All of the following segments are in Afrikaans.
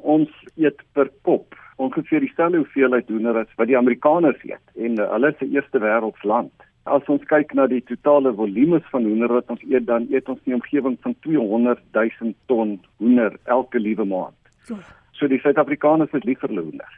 Ons eet per kop ongeveer dieselfde hoeveelheid hoender as wat die Amerikaners eet en uh, hulle is 'n eerste wêreldsland. As ons kyk na die totale volumes van hoender wat ons eet, dan eet ons in die omgewing van 200 000 ton hoender elke liewe maand. So die Suid-Afrikaners is lief vir hoender.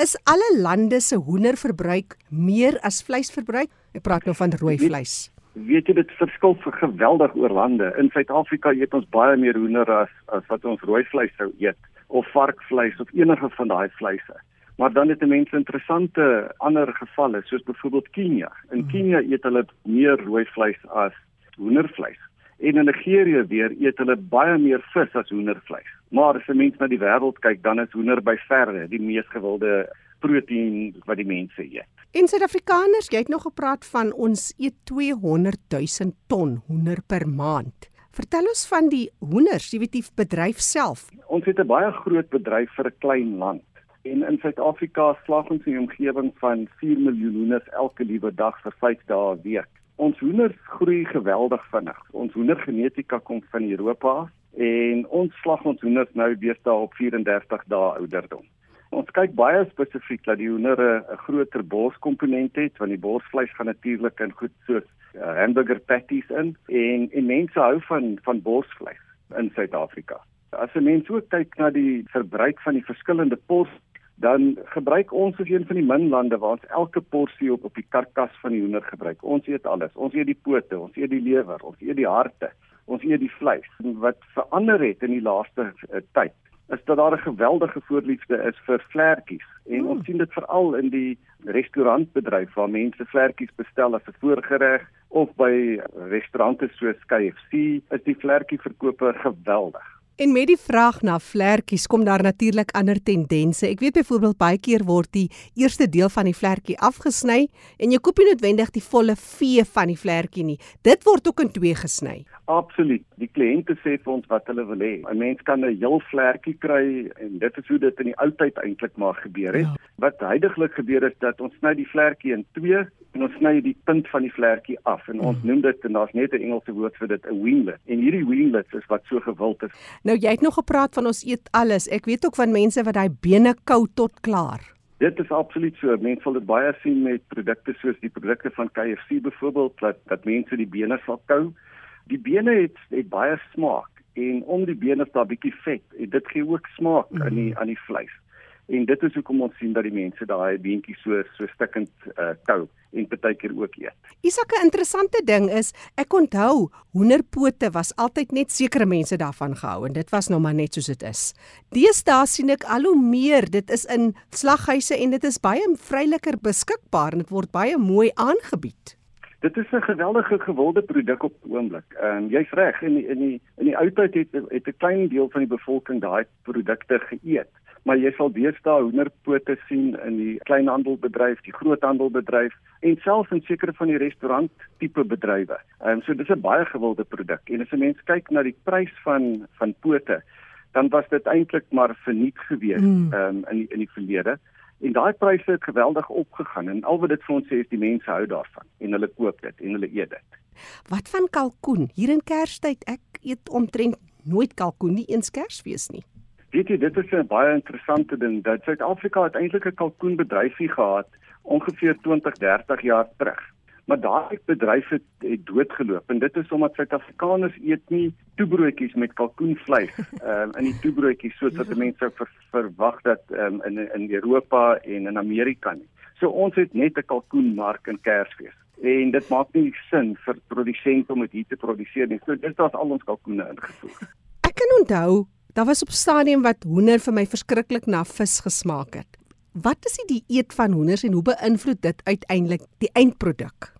Is alle lande se hoenderverbruik meer as vleisverbruik? Ek praat nou van rooi vleis. Weet jy dit verskil vir geweldig oor lande. In Suid-Afrika eet ons baie meer hoender as as wat ons rooi vleis sou eet of varkvleis of enige van daai vleise. Maar dan het mense interessante ander gevalle soos byvoorbeeld Kenia. In hmm. Kenia eet hulle meer rooi vleis as hoendervleis. En in Nigerië weer eet hulle baie meer vis as hoendervleis. Maar as 'n mens na die wêreld kyk, dan is hoender by verre die mees gewilde proteïen wat die mense eet. En Suid-Afrikaners, jy het nog gepraat van ons eet 200 000 ton hoender per maand. Vertel ons van die hoenders, die bedryf self. Ons het 'n baie groot bedryf vir 'n klein land. En in Suid-Afrika slag ons in die omgewing van 4 miljoen hoenders elke liewe dag vir 5 dae 'n week. Ons hoenders groei geweldig vinnig. Ons hoendergenetika kom van Europa en ons slag ons hoenders nou deesdae op 34 dae ouderdom. Ons kyk baie spesifiek dat die hoender 'n groter borskomponent het want die borsvleis gaan natuurlik in goed soos uh, hamburger patties in en en mense hou van van borsvleis in Suid-Afrika. As 'n mens ook kyk na die verbruik van die verskillende pors dan gebruik ons as een van die min lande waar ons elke porsie op op die karkas van die hoender gebruik. Ons eet alles. Ons eet die pote, ons eet die lewer, ons eet die harte, ons eet die vleis. Wat verander het in die laaste uh, tyd is dat daar 'n geweldige voorliefde is vir vlekkies en mm. ons sien dit veral in die restaurantbedryf waar mense vlekkies bestel as 'n voorgereg of by restaurante soos KFC is die vlekkie verkope geweldig. En met die vraag na vlekkies kom daar natuurlik ander tendense. Ek weet byvoorbeeld baie keer word die eerste deel van die vlekkie afgesny en jy koop nie noodwendig die volle vee van die vlekkie nie. Dit word ook in twee gesny. Absoluut. Die kliënte sê vir ons wat hulle wil hê. 'n Mens kan 'n heel vlekkie kry en dit is hoe dit in die ou tyd eintlik maar gebeur het. Ja. Wat heidaglik gebeur is dat ons sny die vlekkie in twee en ons sny die punt van die vlekkie af en ons mm. noem dit en daar's net 'n Engelse woord vir dit 'n winglet. En hierdie winglets is wat so gewild is. Nou jy het nog gepraat van ons eet alles. Ek weet ook van mense wat daai bene kou tot klaar. Dit is absoluut so. Mense sal dit baie sien met produkte soos die produkte van KFC byvoorbeeld dat dat mense die bene sal kou. Die bene het het baie smaak en om die bene is daar bietjie vet. Dit gee ook smaak mm. aan die aan die vleis. En dit is hoekom ons sien dat die mense daai beentjie so so stikkend uh, kou en partykeer ook eet. Isak 'n interessante ding is, ek onthou hoenderpote was altyd net sekere mense daarvan gehou en dit was nog maar net soos dit is. Deesdae sien ek al hoe meer, dit is in slaghuise en dit is baie vryliker beskikbaar en dit word baie mooi aangebied. Dit is 'n geweldige gewilde produk op die oomblik. Ehm um, jy's reg in die, in die in die ou tyd het het 'n klein deel van die bevolking daai produkte geëet maar jy sal deesdae hoenderpote sien in die kleinhandelbedryf, die groothandelbedryf en selfs in sekere van die restaurant tipe bedrywe. Ehm um, so dis 'n baie gewilde produk en as 'n mens kyk na die prys van van pote, dan was dit eintlik maar verniet gewees hmm. ehm mm. um, in die, in die verlede. En daai pryse het geweldig opgegaan en al wat dit vir ons sê is die mense hou daarvan en hulle koop dit en hulle eet dit. Wat van kalkoen? Hier in Kerstyd, ek eet omtrent nooit kalkoen nie eens Kersfees nie. Weet jy, dit is 'n baie interessante ding dat Suid-Afrika eintlik 'n kalkoenbedryfie gehad ongeveer 20, 30 jaar terug. Maar daai bedryf het, het doodgeloop en dit is omdat Suid-Afrikaners eet nie toebroodjies met kalkoenvleis um, in die toebroodjies soos wat mense sou ver, verwag dat um, in in Europa en in Amerika nie. So ons het net 'n kalkoenmark in Kersfees en dit maak nie sin vir produsente om dit hier te produseer nie. So dis daar's al ons kalkoene ingevoer. Ek kan onthou Daar was op stadium wat hoender vir my verskriklik na vis gesmaak het. Wat is die dieet van hoenders en hoe beïnvloed dit uiteindelik die eindproduk?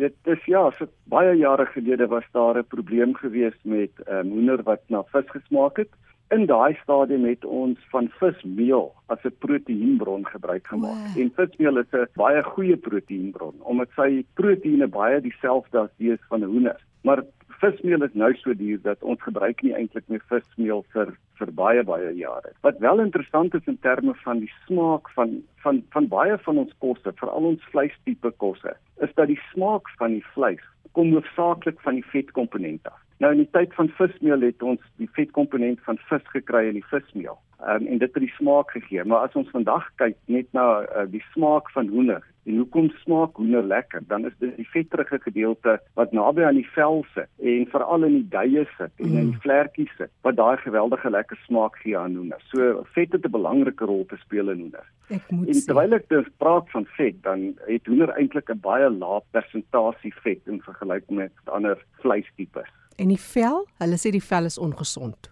Dit is ja, so baie jare gelede was daar 'n probleem gewees met um, hoender wat na vis gesmaak het. In daai stadium het ons van vismeel as 'n proteïenbron gebruik gemaak. Wow. En vismeel is 'n baie goeie proteïenbron omdat sy proteïene baie dieselfde as die van hoenders. Maar vismeel is nou so duur dat ons gebruik nie eintlik meer vismeel vir vir baie baie jare. Wat wel interessant is in terme van die smaak van van van baie van ons kosse, veral ons vleistipe kosse, is dat die smaak van die vleis kom hoofsaaklik van die vetkomponent af. Nou in die tyd van vismeel het ons die vetkomponent van vis gekry in die vismeel. Um, en dit het die smaak gegee, maar as ons vandag kyk net na uh, die smaak van hoender en hoekom smaak hoender lekker, dan is dit die vetterige gedeelte wat naby aan die vel sit en veral in die duie sit en mm. in die vlekkies sit wat daai geweldige lekker smaak gee aan hoender. So vet het 'n belangrike rol te speel in hoender. En terwyl ek dus praat van vet, dan het hoender eintlik 'n baie lae persentasie vet in vergelyking met ander vleistipes. En die vel, hulle sê die vel is ongesond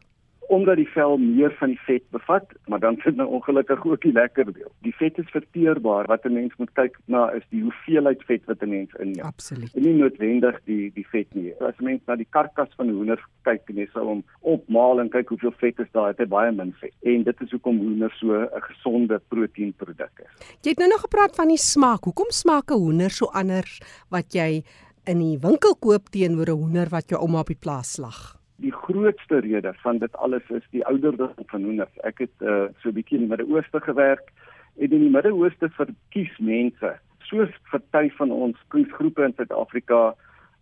omdat die vel meer van die vet bevat, maar dan sit nou ongelukkig ook die lekker deel. Die vet is verteerbaar. Wat 'n mens moet kyk na is die hoeveelheid vet wat 'n mens inneem. Absoluut. En nie noodwendig die die vet nie. As 'n mens na die karkas van 'n hoender kyk en jy sal hom opmaal en kyk hoeveel vet is daar, het hy baie min vet. En dit is hoekom hoender so 'n gesonde proteïenproduk is. Jy het nou nog gepraat van die smaak. Hoekom smaak 'n hoender so anders wat jy in die winkel koop teenoor 'n hoender wat jou ouma op die plaas slag? Die grootste rede van dit alles is die ouderdom van hoenders. Ek het uh, so 'n bietjie in die Midde-Ooste gewerk en in die Midde-Ooste verkies mense, soos party van ons kunsgroepe in Suid-Afrika,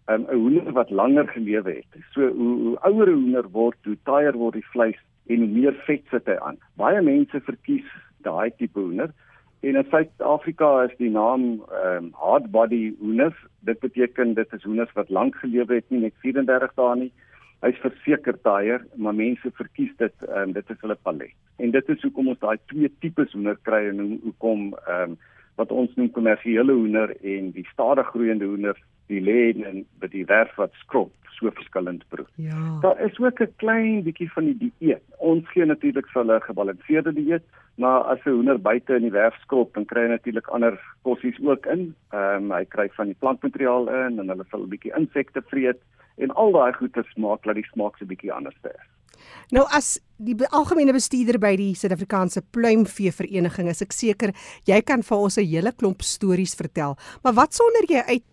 um, 'n um, hoender wat langer gelewe het. So hoe, hoe ouer 'n hoender word, hoe taaier word die vleis en hoe meer vet sit hy aan. Baie mense verkies daai tipe hoender. En in Suid-Afrika is die naam ehm um, hard body hoenders. Dit beteken dit is hoenders wat lank gelewe het, nie net 34 dae nie hy's verseker taier, maar mense verkies dit en um, dit is hulle palet. En dit is hoekom ons daai twee tipes hoender kry en hoe hoekom ehm um, wat ons noem kommersiële hoender en die stadig groeiende hoender, die lê en by die werf wat skrop so verskillend proe. Ja. Daar is ook 'n klein bietjie van die dieet. Ons gee natuurlik vir hulle 'n gebalanseerde dieet, maar as 'n hoender buite in die werf skrop, dan kry hy natuurlik ander kossies ook in. Ehm um, hy kry van die plantmateriaal in en hulle sal 'n bietjie insekte vreet en al daai goeie smaak laat die smaak so 'n bietjie anders wees. Nou as die algemene bestuurder by die Suid-Afrikaanse Pluimvee Vereniging is ek seker jy kan vir ons 'n hele klomp stories vertel. Maar wat sonder jy uit?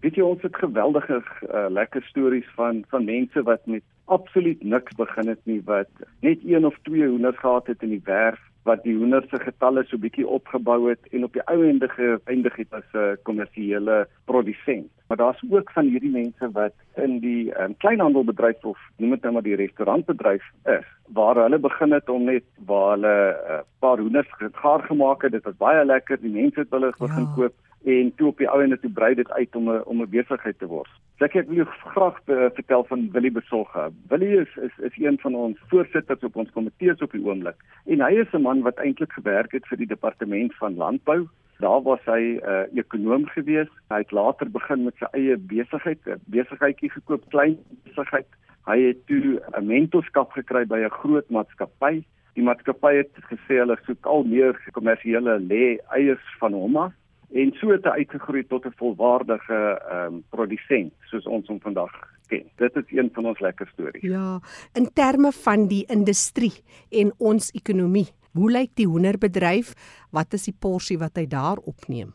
Weet jy ons het geweldige uh, lekker stories van van mense wat met absoluut niks begin het nie wat net een of twee hoenders gehad het in die werf wat die hoender se getalle so bietjie opgebou het en op die ou ende geëindig het as 'n kommersiële produsent. Maar daar's ook van hierdie mense wat in die um, kleinhandelbedryf of noem dit nou maar die restaurantbedryf is, waar hulle begin het om net waar hulle 'n uh, paar hoenders gaar gemaak het, dit was baie lekker, die mense het hulle begin ja. koop en toe op die ou ende toe brei dit uit om 'n om 'n besigheid te word. So ek wil graag uh, vertel van Willie Besolga. Willie is is is een van ons voorsitters op ons komitees op die oomblik en hy is 'n man wat eintlik gewerk het vir die departement van landbou. Daar was hy 'n uh, ekonom gewees. Hy het later begin met sy eie besigheid, 'n besigheidjie gekoop, klein besigheid. Hy het toe 'n mentorskap gekry by 'n groot maatskappy. Die maatskappy het gesê hulle soek al meer kommersiële lê eiers van hom af en so het hy uitgegroei tot 'n volwaardige ehm um, produsent soos ons hom vandag ken. Dit is een van ons lekker stories. Ja, in terme van die industrie en ons ekonomie, hoe lyk die hoenderbedryf? Wat is die porsie wat hy daar opneem?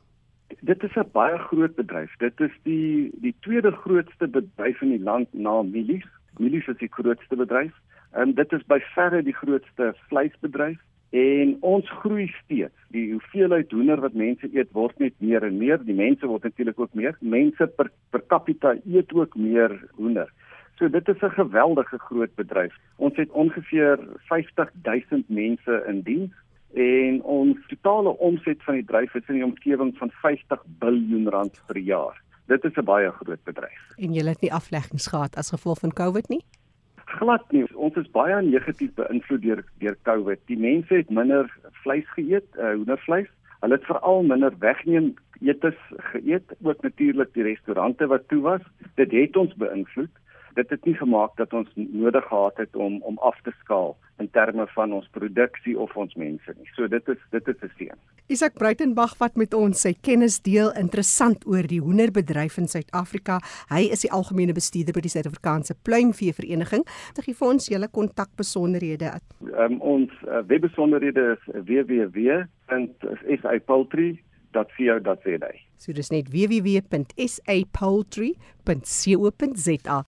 Dit is 'n baie groot bedryf. Dit is die die tweede grootste bedryf in die land na Milies. Milies is die grootste bedryf. En dit is by verre die grootste vleisbedryf En ons groei steeds. Die hoeveelheid hoender wat mense eet word net meer en meer. Die mense word natuurlik ook meer. Mense per per capita eet ook meer hoender. So dit is 'n geweldige groot bedryf. Ons het ongeveer 50 000 mense in diens en ons totale omset van die bedryf is in die omgewing van 50 miljard rand per jaar. Dit is 'n baie groot bedryf. En jy het nie afleggings gehad as gevolg van COVID nie? Glad nie. Ons is baie negatief beïnvloed deur deur COVID. Die mense het minder vleis geëet, uh, hoendervleis. Hulle het veral minder wegneem etes geëet, ook natuurlik die restaurante wat toe was. Dit het ons beïnvloed dit het nie gemaak dat ons nodig gehad het om om af te skaal in terme van ons produksie of ons mense nie. So dit is dit is 'n seën. Isak Bruitenberg wat met ons sy kennis deel interessant oor die hoenderbedryf in Suid-Afrika. Hy is die algemene bestuurder by die Suid-Afrikaanse Pluimvee Vereniging. Gee vir ons julle kontakbesonderhede. Um, ons uh, webbesonderhede is www.sapoultry.co.za. So dis net www.sapoultry.co.za